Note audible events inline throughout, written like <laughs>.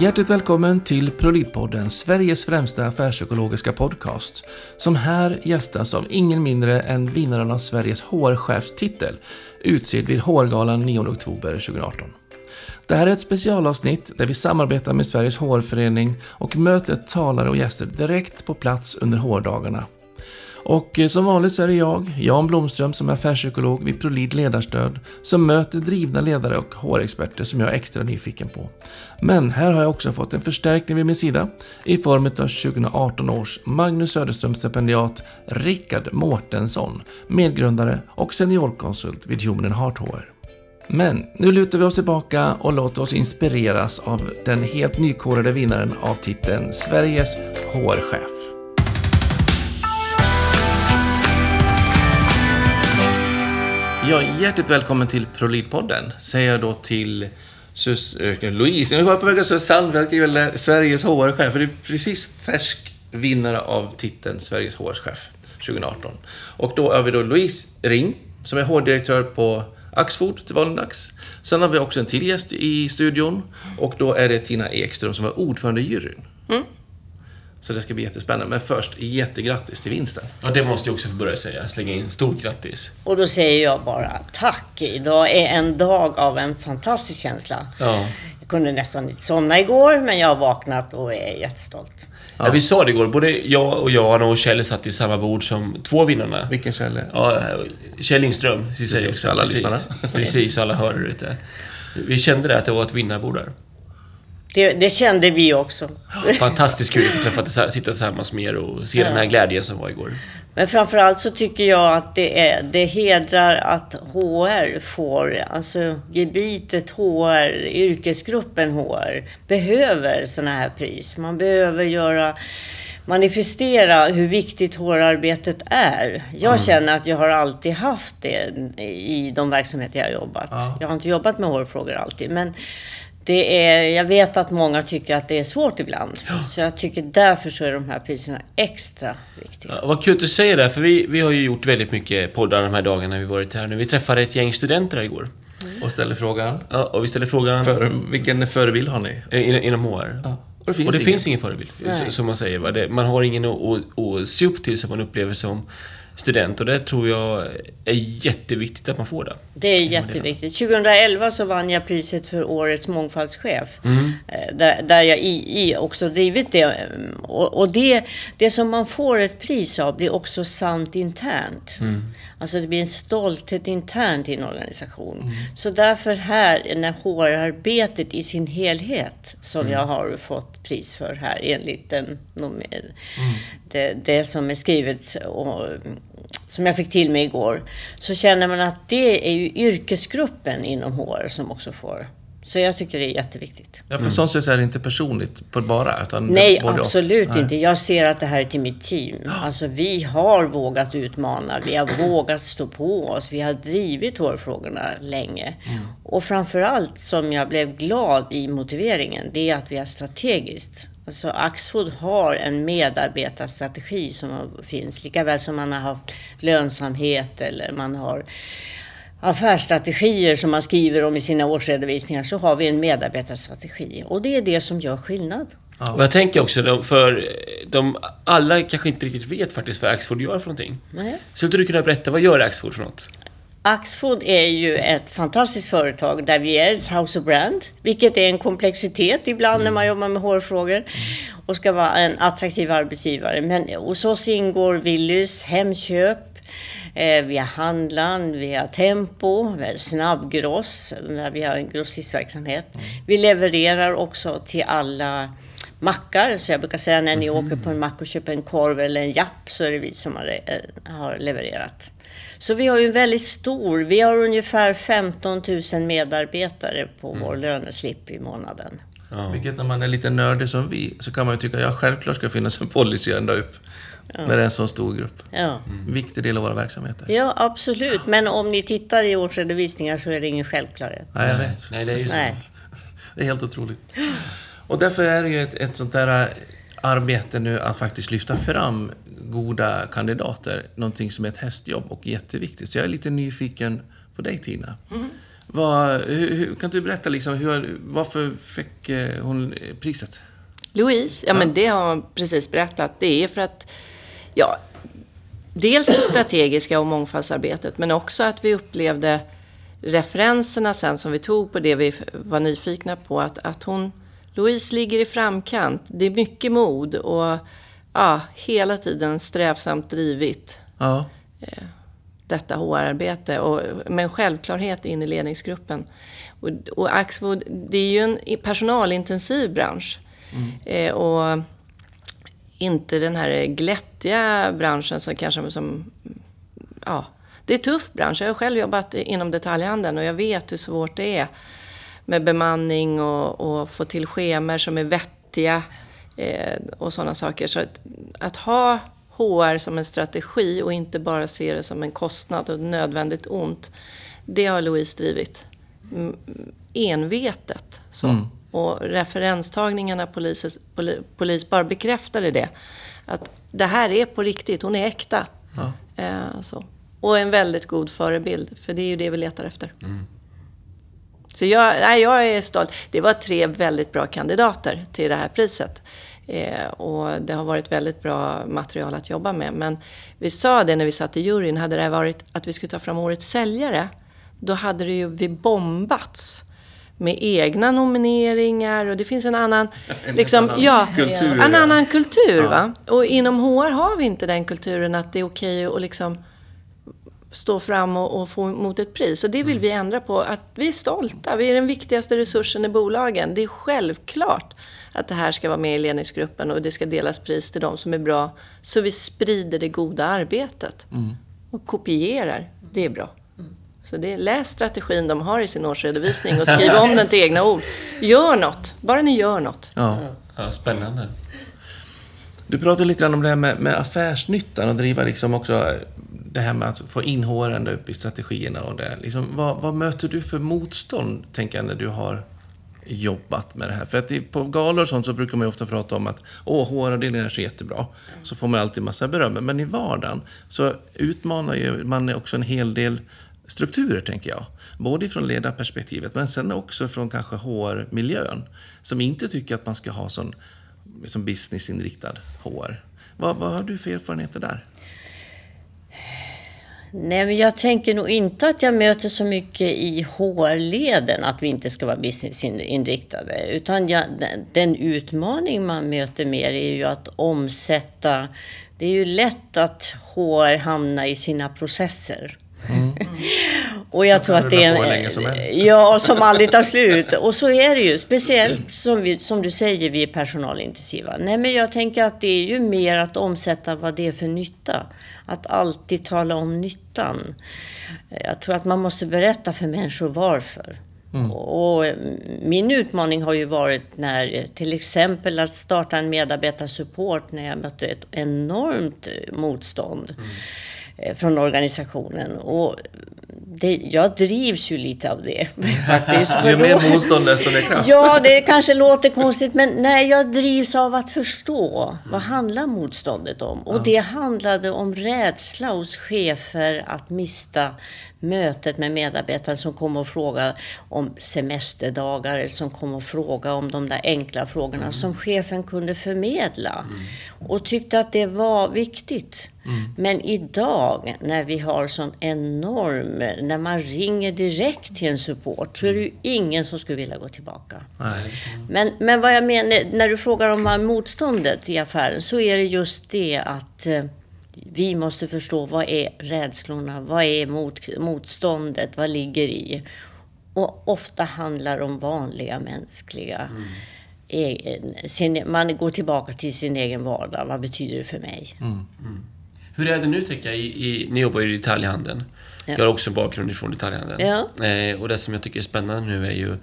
Hjärtligt välkommen till Prolidpodden, Sveriges främsta affärspsykologiska podcast, som här gästas av ingen mindre än vinnaren av Sveriges HR-chefstitel, utsedd vid HR-galan 9 oktober 2018. Det här är ett specialavsnitt där vi samarbetar med Sveriges HR-förening och möter talare och gäster direkt på plats under HR-dagarna. Och eh, som vanligt så är det jag, Jan Blomström, som är affärspsykolog vid ProLid Ledarstöd, som möter drivna ledare och HR-experter som jag är extra nyfiken på. Men här har jag också fått en förstärkning vid min sida i form av 2018 års Magnus Söderström-stipendiat Rickard Mårtensson, medgrundare och seniorkonsult vid Human Heart HR. Men nu lutar vi oss tillbaka och låter oss inspireras av den helt nykorade vinnaren av titeln Sveriges HR-chef. Ja, hjärtligt välkommen till ProLid-podden, säger jag då till Sus äh, Louise. Jag var på väg att säga Sandberg, eh, Sveriges HR-chef. För det är precis färsk vinnare av titeln Sveriges HR-chef 2018. Och då har vi då Louise Ring, som är HR-direktör på Axfood till valdags. Sen har vi också en till gäst i studion. Och då är det Tina Ekström som var ordförande i juryn. Mm. Så det ska bli jättespännande. Men först, jättegrattis till vinsten. Ja, det måste jag också få börja säga. Slänga in stort grattis. Och då säger jag bara tack. Idag är en dag av en fantastisk känsla. Ja. Jag kunde nästan inte somna igår, men jag har vaknat och är jättestolt. Ja. ja. vi sa det igår. Både jag och Jan och Kjell satt i samma bord som två vinnarna. Vilken Kjell? Ja, Kjell Lindström. Precis, också. alla precis, precis, alla hör det. Vi kände det, att det var ett vinnarbord där. Det, det, kände vi också. Fantastiskt kul att få träffa, sitta tillsammans med er och se ja. den här glädjen som var igår. Men framförallt så tycker jag att det, är, det hedrar att HR får, alltså gebitet HR, yrkesgruppen HR, behöver sådana här pris. Man behöver göra manifestera hur viktigt HR-arbetet är. Jag mm. känner att jag har alltid haft det i de verksamheter jag har jobbat. Ja. Jag har inte jobbat med HR-frågor alltid, men det är, jag vet att många tycker att det är svårt ibland. Ja. Så jag tycker därför så är de här priserna extra viktiga. Ja, vad kul att du säger det, för vi, vi har ju gjort väldigt mycket poddar de här dagarna vi varit här nu. Vi träffade ett gäng studenter här igår. Mm. Och ställde frågan? Ja, och vi ställde frågan... För, vilken förebild har ni? In, inom HR. Ja. Och det finns, och det ingen. finns ingen förebild, Nej. som man säger. Va? Det, man har ingen att, att, att se upp till som man upplever som student och det tror jag är jätteviktigt att man får det. Det är jätteviktigt. 2011 så vann jag priset för Årets mångfaldschef. Mm. Eh, där, där jag i, i också drivit det. Och, och, det, det som man får ett pris av blir också sant internt. Mm. Alltså det blir en stolthet internt i en organisation. Mm. Så därför här, när HR-arbetet i sin helhet, som mm. jag har fått pris för här enligt den, mm. det, det som är skrivet och som jag fick till mig igår, så känner man att det är ju yrkesgruppen inom HR som också får. Så jag tycker det är jätteviktigt. Ja, för mm. sånt är det inte personligt på bara, utan Nej, absolut inte. Jag ser att det här är till mitt team. <gasps> Alltså, vi har vågat utmana, vi har vågat stå på oss, vi har drivit hårfrågorna länge. Mm. Och framförallt, som jag blev glad i motiveringen, det är att vi har strategiskt Alltså Axfood har en medarbetarstrategi som finns, lika väl som man har haft lönsamhet eller man har affärsstrategier som man skriver om i sina årsredovisningar så har vi en medarbetarstrategi. Och det är det som gör skillnad. Ja. Och jag tänker också, för de, alla kanske inte riktigt vet faktiskt vad Axfood gör för någonting. Nej. Skulle du kunna berätta, vad gör Axfood för något? Axfood är ju ett fantastiskt företag där vi är ett house of brand, vilket är en komplexitet ibland mm. när man jobbar med hårfrågor och ska vara en attraktiv arbetsgivare. Men hos oss ingår Willys, Hemköp, vi har Handlan, vi har Tempo, vi har Snabbgross, där vi har en grossistverksamhet. Vi levererar också till alla mackar. Så jag brukar säga när ni mm. åker på en mack och köper en korv eller en japp så är det vi som har, eh, har levererat. Så vi har ju en väldigt stor, vi har ungefär 15 000 medarbetare på mm. vår löneslip i månaden. Ja. Vilket när man är lite nördig som vi, så kan man ju tycka, att ja självklart ska finnas en policy ända upp. Ja. När det är en så stor grupp. Ja. Mm. Viktig del av våra verksamheter. Ja, absolut. Men om ni tittar i årsredovisningar så är det ingen självklarhet. Nej, jag vet. Nej, det är ju så. Nej. <laughs> Det är helt otroligt. Och därför är det ju ett, ett sånt där arbete nu att faktiskt lyfta fram goda kandidater någonting som är ett hästjobb och jätteviktigt. Så jag är lite nyfiken på dig Tina. Mm. Vad, hur, kan du berätta liksom, hur, varför fick eh, hon priset? Louise, ja, ja, men det har hon precis berättat. Det är för att, ja, dels det strategiska och mångfaldsarbetet, men också att vi upplevde referenserna sen som vi tog på det vi var nyfikna på, att, att hon, Louise ligger i framkant. Det är mycket mod och ja, hela tiden strävsamt drivit. Ja. Eh, detta HR-arbete och med en självklarhet in i ledningsgruppen. Och, och Axfood, det är ju en personalintensiv bransch. Mm. Eh, och inte den här glättiga branschen som kanske som... Ja, det är en tuff bransch. Jag har själv jobbat inom detaljhandeln och jag vet hur svårt det är med bemanning och, och få till schemer som är vettiga eh, och sådana saker. Så att, att ha HR som en strategi och inte bara se det som en kostnad och ett nödvändigt ont. Det har Louise drivit envetet. Så. Mm. Och referenstagningarna polis, poli, polis bara bekräftade det. Att det här är på riktigt, hon är äkta. Ja. Eh, så. Och en väldigt god förebild, för det är ju det vi letar efter. Mm. Så jag, nej, jag är stolt. Det var tre väldigt bra kandidater till det här priset. Eh, och det har varit väldigt bra material att jobba med. Men vi sa det när vi satt i juryn, hade det varit att vi skulle ta fram årets säljare, då hade det ju vi bombats med egna nomineringar och det finns en annan, <laughs> en liksom, annan ja, kultur. En annan kultur. Ja. Va? Och inom HR har vi inte den kulturen att det är okej att liksom stå fram och, och, få mot ett pris. Och det vill mm. vi ändra på. Att vi är stolta. Vi är den viktigaste resursen i bolagen. Det är självklart att det här ska vara med i ledningsgruppen och det ska delas pris till de som är bra. Så vi sprider det goda arbetet. Mm. Och kopierar. Det är bra. Så det, läs strategin de har i sin årsredovisning och skriv om den till egna ord. Gör något. Bara ni gör något. Ja, ja spännande. Du pratade lite grann om det här med, med affärsnyttan och driva liksom också det här med att få in HR upp i strategierna och det. Liksom, vad, vad, möter du för motstånd, tänker jag, när du har jobbat med det här? För att på galor och sånt så brukar man ju ofta prata om att åh, HR-avdelningen är så jättebra. Så får man alltid massa beröm. Men i vardagen så utmanar ju man också en hel del strukturer, tänker jag. Både från ledarperspektivet, men sen också från kanske HR-miljön. Som inte tycker att man ska ha sån liksom businessinriktad HR. Vad, vad har du för erfarenheter där? Nej, men jag tänker nog inte att jag möter så mycket i HR-leden att vi inte ska vara businessinriktade. Utan jag, den utmaning man möter mer är ju att omsätta. Det är ju lätt att HR hamnar i sina processer. Mm. och jag tror att det är... Som ja, som aldrig tar slut. Och så är det ju. Speciellt som, vi, som du säger, vi är personalintensiva. Nej, men jag tänker att det är ju mer att omsätta vad det är för nytta. Att alltid tala om nyttan. Jag tror att man måste berätta för människor varför. Mm. Och min utmaning har ju varit när till exempel att starta en medarbetarsupport när jag mötte ett enormt motstånd. Mm. Eh, från organisationen. Och det, jag drivs ju lite av det. <laughs> Faktiskt. Ju mer motstånd desto mer kraft. Ja, det kanske låter konstigt men nej, jag drivs av att förstå. Vad handlar motståndet om? Och det handlade om rädsla hos chefer att mista mötet med medarbetare som kom och frågade om semesterdagar, som kom och frågade om de där enkla frågorna mm. som chefen kunde förmedla. Mm. Och tyckte att det var viktigt. Mm. Men idag när vi har sån enorm, när man ringer direkt till en support så är det ju ingen som skulle vilja gå tillbaka. Nej. Men, men vad jag menar, när du frågar om motståndet i affären så är det just det att eh, vi måste förstå vad är rädslorna, vad är mot, motståndet, vad ligger i? Och ofta handlar det om vanliga mänskliga mm. egen, sin, man går tillbaka till sin egen vardag. Vad betyder det för mig? Mm. Mm. Hur är det nu, tänker jag, i, i, ni jobbar ju i detaljhandeln. Ja. Jag har också en bakgrund ifrån detaljhandeln. Ja. Eh, och det som jag tycker är spännande nu är ju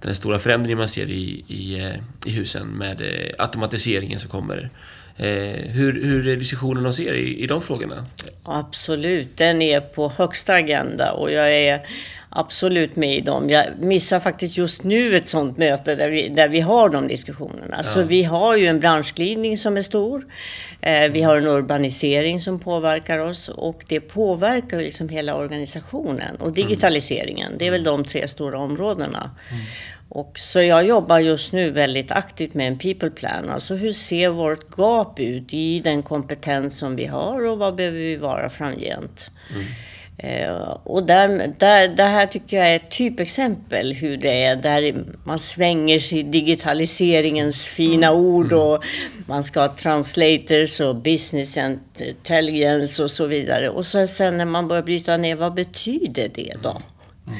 den stora förändringen man ser i, i, eh, i husen med eh, automatiseringen som kommer. Hur, hur är diskussionen hos er i, i de frågorna? Absolut, den är på högsta agenda och jag är absolut med i dem. Jag missar faktiskt just nu ett sådant möte där vi, där vi har de diskussionerna. Ja. Så vi har ju en branschglidning som är stor. Eh, vi har en urbanisering som påverkar oss och det påverkar liksom hela organisationen. Och digitaliseringen, det är väl de tre stora områdena. Mm. Och så jag jobbar just nu väldigt aktivt med en people plan. Alltså hur ser vårt gap ut i den kompetens som vi har och vad behöver vi vara framgent? Mm. Eh, och där, där, det här tycker jag är ett typexempel hur det är där man svänger sig i digitaliseringens fina mm. ord mm. och man ska ha translators och business intelligence och så vidare. Och så sen när man börjar bryta ner, vad betyder det då? Mm.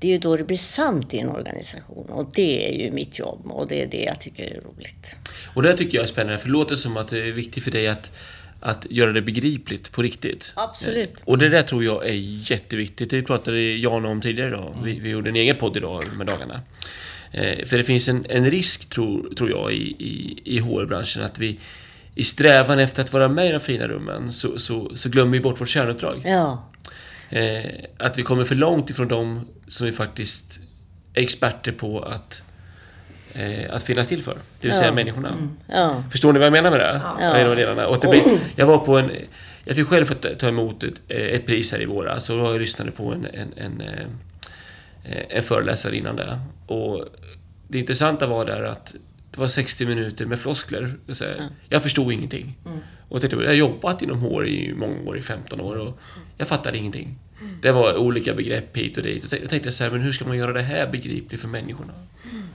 Det är ju då det blir sant i en organisation och det är ju mitt jobb och det är det jag tycker är roligt. Och det tycker jag är spännande, för det låter som att det är viktigt för dig att att göra det begripligt på riktigt. Absolut. Och det där tror jag är jätteviktigt. Det pratade Jan om tidigare idag. Vi, vi gjorde en egen podd idag med dagarna. Eh, för det finns en, en risk, tror, tror jag, i, i, i HR-branschen att vi i strävan efter att vara med i de fina rummen så, så, så glömmer vi bort vårt kärnuppdrag. Ja. Eh, att vi kommer för långt ifrån dem som vi faktiskt är experter på att eh, att finnas till för. Det vill säga ja. människorna. Mm. Ja. Förstår ni vad jag menar med det? Ja. Och det blir, jag var på en... Jag fick själv ta emot ett, eh, ett pris här i våras och då lyssnade på en, en, en, eh, en föreläsare innan det. Och det intressanta var där att det var 60 minuter med floskler. Jag förstod ingenting. Mm. Och jag, tänkte, jag har jobbat inom HR i många år, i 15 år och jag fattade ingenting. Det var olika begrepp hit och dit. Jag tänkte så här, men hur ska man göra det här begripligt för människorna?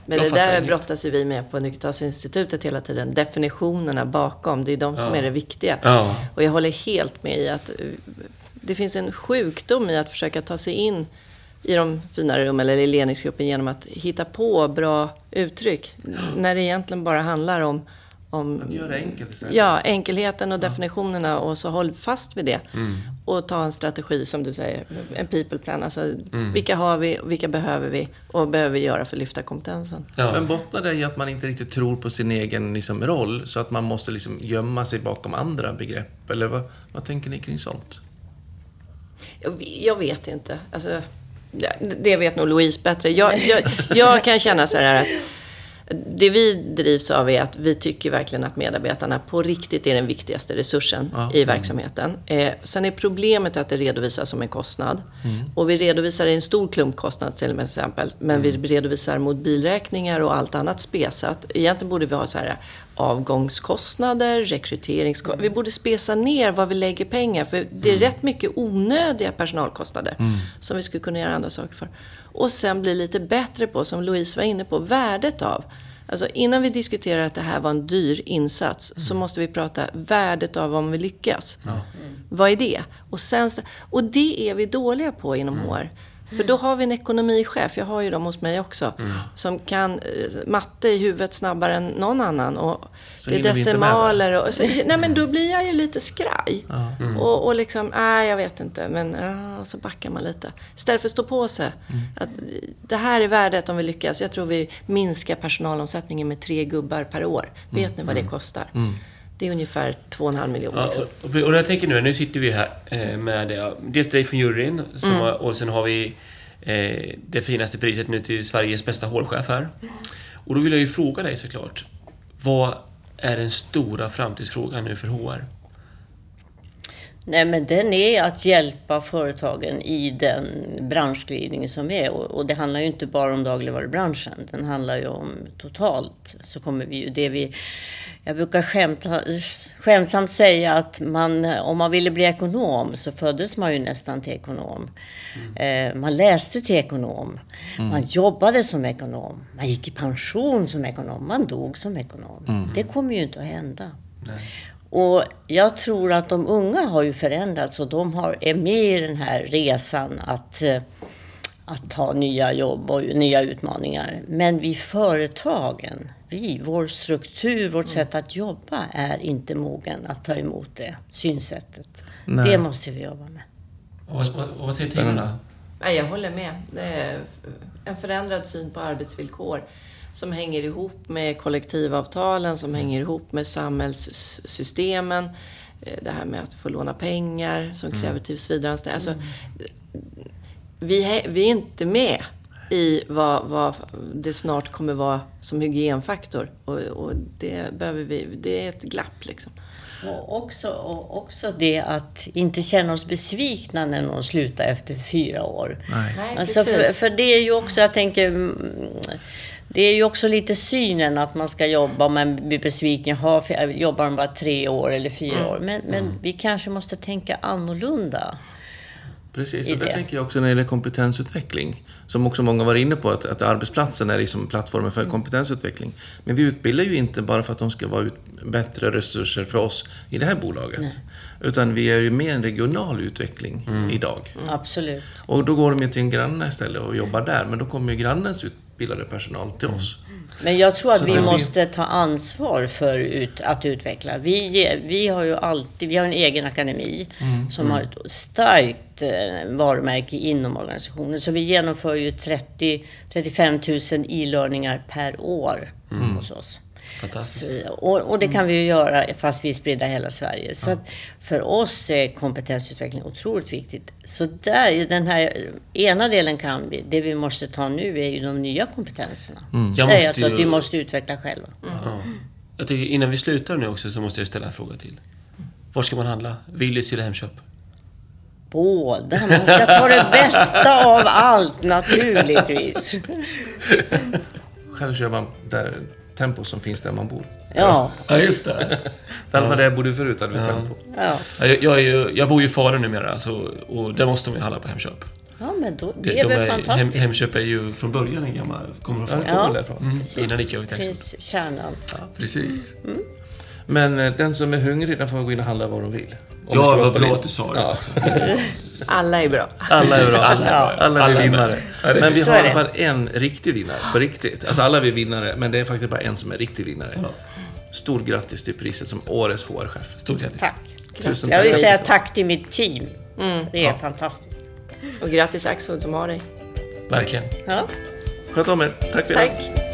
Men det där brottas ju vi med på Nyckeltalsinstitutet hela tiden. Definitionerna bakom, det är de som ja. är det viktiga. Ja. Och jag håller helt med i att eh, det finns en sjukdom i att försöka ta sig in i de finare rummen eller i ledningsgruppen genom att hitta på bra uttryck. Ja. När det egentligen bara handlar om om, att göra det enkelt istället. Ja, enkelheten och definitionerna och så håll fast vid det. Mm. Och ta en strategi som du säger, en people plan. Alltså, mm. vilka har vi, vilka behöver vi och vad behöver vi göra för att lyfta kompetensen? Ja. Men bottnar det i att man inte riktigt tror på sin egen liksom, roll så att man måste liksom, gömma sig bakom andra begrepp? Eller vad, vad tänker ni kring sånt? Jag, jag vet inte. Alltså, det vet nog Louise bättre. Jag, jag, jag kan känna så här att det vi drivs av är att vi tycker verkligen att medarbetarna på riktigt är den viktigaste resursen ja. i verksamheten. Eh, sen är problemet att det redovisas som en kostnad. Mm. Och vi redovisar en stor klumpkostnad till exempel. Men mm. vi redovisar mot bilräkningar och allt annat spesat. Egentligen borde vi ha så här avgångskostnader, rekryteringskostnader. Mm. Vi borde spesa ner vad vi lägger pengar för det är mm. rätt mycket onödiga personalkostnader mm. som vi skulle kunna göra andra saker för. Och sen bli lite bättre på, som Louise var inne på, värdet av. Alltså innan vi diskuterar att det här var en dyr insats mm. så måste vi prata värdet av om vi lyckas. Ja. Mm. Vad är det? Och, sen, och det är vi dåliga på inom mm. HR. För då har vi en ekonomichef, jag har ju dem hos mig också, mm. som kan eh, matte i huvudet snabbare än någon annan. Och så det är decimaler och... Så, nej men då blir jag ju lite skraj. Mm. Och, och liksom, nej jag vet inte, men så backar man lite. Istället för att stå på sig. Mm. Att, det här är värdet om vi lyckas. Jag tror vi minskar personalomsättningen med tre gubbar per år. Vet ni vad det mm. kostar? Det är ungefär 2,5 miljoner. Ja, och, och jag tänker nu, nu sitter vi här eh, med dels dig från juryn som mm. har, och sen har vi eh, det finaste priset nu till Sveriges bästa hårchef här. Och då vill jag ju fråga dig såklart. Vad är den stora framtidsfrågan nu för HR? Nej, men den är att hjälpa företagen i den branschglidning som är. Och, och det handlar ju inte bara om dagligvarubranschen. Den handlar ju om totalt. Så kommer vi ju, det vi jag brukar skämta, skämtsamt säga att man, om man ville bli ekonom så föddes man ju nästan till ekonom. Mm. Eh, man läste till ekonom. Mm. Man jobbade som ekonom. Man gick i pension som ekonom. Man dog som ekonom. Mm. Det kommer ju inte att hända. Nej. Och jag tror att de unga har ju förändrats och de har, är med i den här resan att eh, att ta nya jobb och nya utmaningar. Men vi företagen, vi, vår struktur, vårt sätt att jobba är inte mogen att ta emot det synsättet. Nej. Det måste vi jobba med. Och, och, och vad säger Tina Jag håller med. en förändrad syn på arbetsvillkor som hänger ihop med kollektivavtalen, som hänger ihop med samhällssystemen. Eh, det här med att få låna pengar som mm. kräver tillsvidareanställning. Alltså, vi, vi är inte med i vad, vad det snart kommer vara som hygienfaktor. Och, och det, behöver vi, det är ett glapp liksom. Och också, och också det att inte känna oss besvikna när någon slutar efter fyra år. Nej. alltså för, för, det är ju också, jag tänker, mm, det är ju också lite synen att man ska jobba och man blir besviken. Ha, jobbar man bara tre år eller fyra mm. år? Men, men mm. vi kanske måste tänka annorlunda. Precis, och där tänker jag också när det gäller kompetensutveckling. Som också många var inne på, att, att arbetsplatsen är liksom plattformen för mm. kompetensutveckling. Men vi utbildar ju inte bara för att de ska vara ut, bättre resurser för oss i det här bolaget. Nej. Utan vi är ju med en regional utveckling mm. idag. Mm. Absolut. Och då går de ju till en granne istället och jobbar där. Men då kommer ju grannens utbildade personal till mm. oss. Men jag tror att vi måste ta ansvar för ut, att utveckla. Vi, vi har ju alltid, vi har en egen akademi mm, som mm. har ett starkt eh, varumärke inom organisationen. Så vi genomför ju 30, 35 000 e-learningar per år mm. hos oss. Fantastiskt. och, och, det kan vi ju göra fast vi är spridda i hela Sverige. Så ja. för oss är kompetensutveckling otroligt viktigt. Så där, den här ena delen kan vi. Det vi måste ta nu är ju de nya kompetenserna. Mm. det är att, ju... att vi måste utveckla själva. Mm. Ja. Jag tycker innan vi slutar nu också så måste jag ställa en fråga till. Var ska man handla? Willys eller Hemköp? Båda. Man ska ta det bästa av allt naturligtvis. <laughs> Själv kör man där tempo som finns där man bor. Ja. Ja, just det. I alla fall där jag bodde förut hade vi ja. tempo. Ja. Jag, jag, ju, jag bor ju i Falun numera, så, och där måste man ju handla på Hemköp. Ja, men då, det är de väl är, fantastiskt. Hem, Hemköp är ju från början en gammal... Kommer från ja, därifrån. Mm, innan gick jag i Texas. Precis, kärnan. Ja, precis. Mm. Men eh, den som är hungrig, den får gå in och handla vad de vill. Om ja, vad bra att du sa det. <laughs> Alla är bra. Alla är bra. Alla, är, alla är vinnare. Men vi har i alla fall en riktig vinnare, på riktigt. Alltså alla är vi vinnare, men det är faktiskt bara en som är riktig vinnare. Stort grattis till priset som Årets HR-chef. Stort grattis. Tack. Tusen Jag vill tack. säga tack till mitt team. Mm. Det är ja. fantastiskt. Och grattis Axfood som har dig. Verkligen. Ja. Sköt om er. Tack för idag. Tack.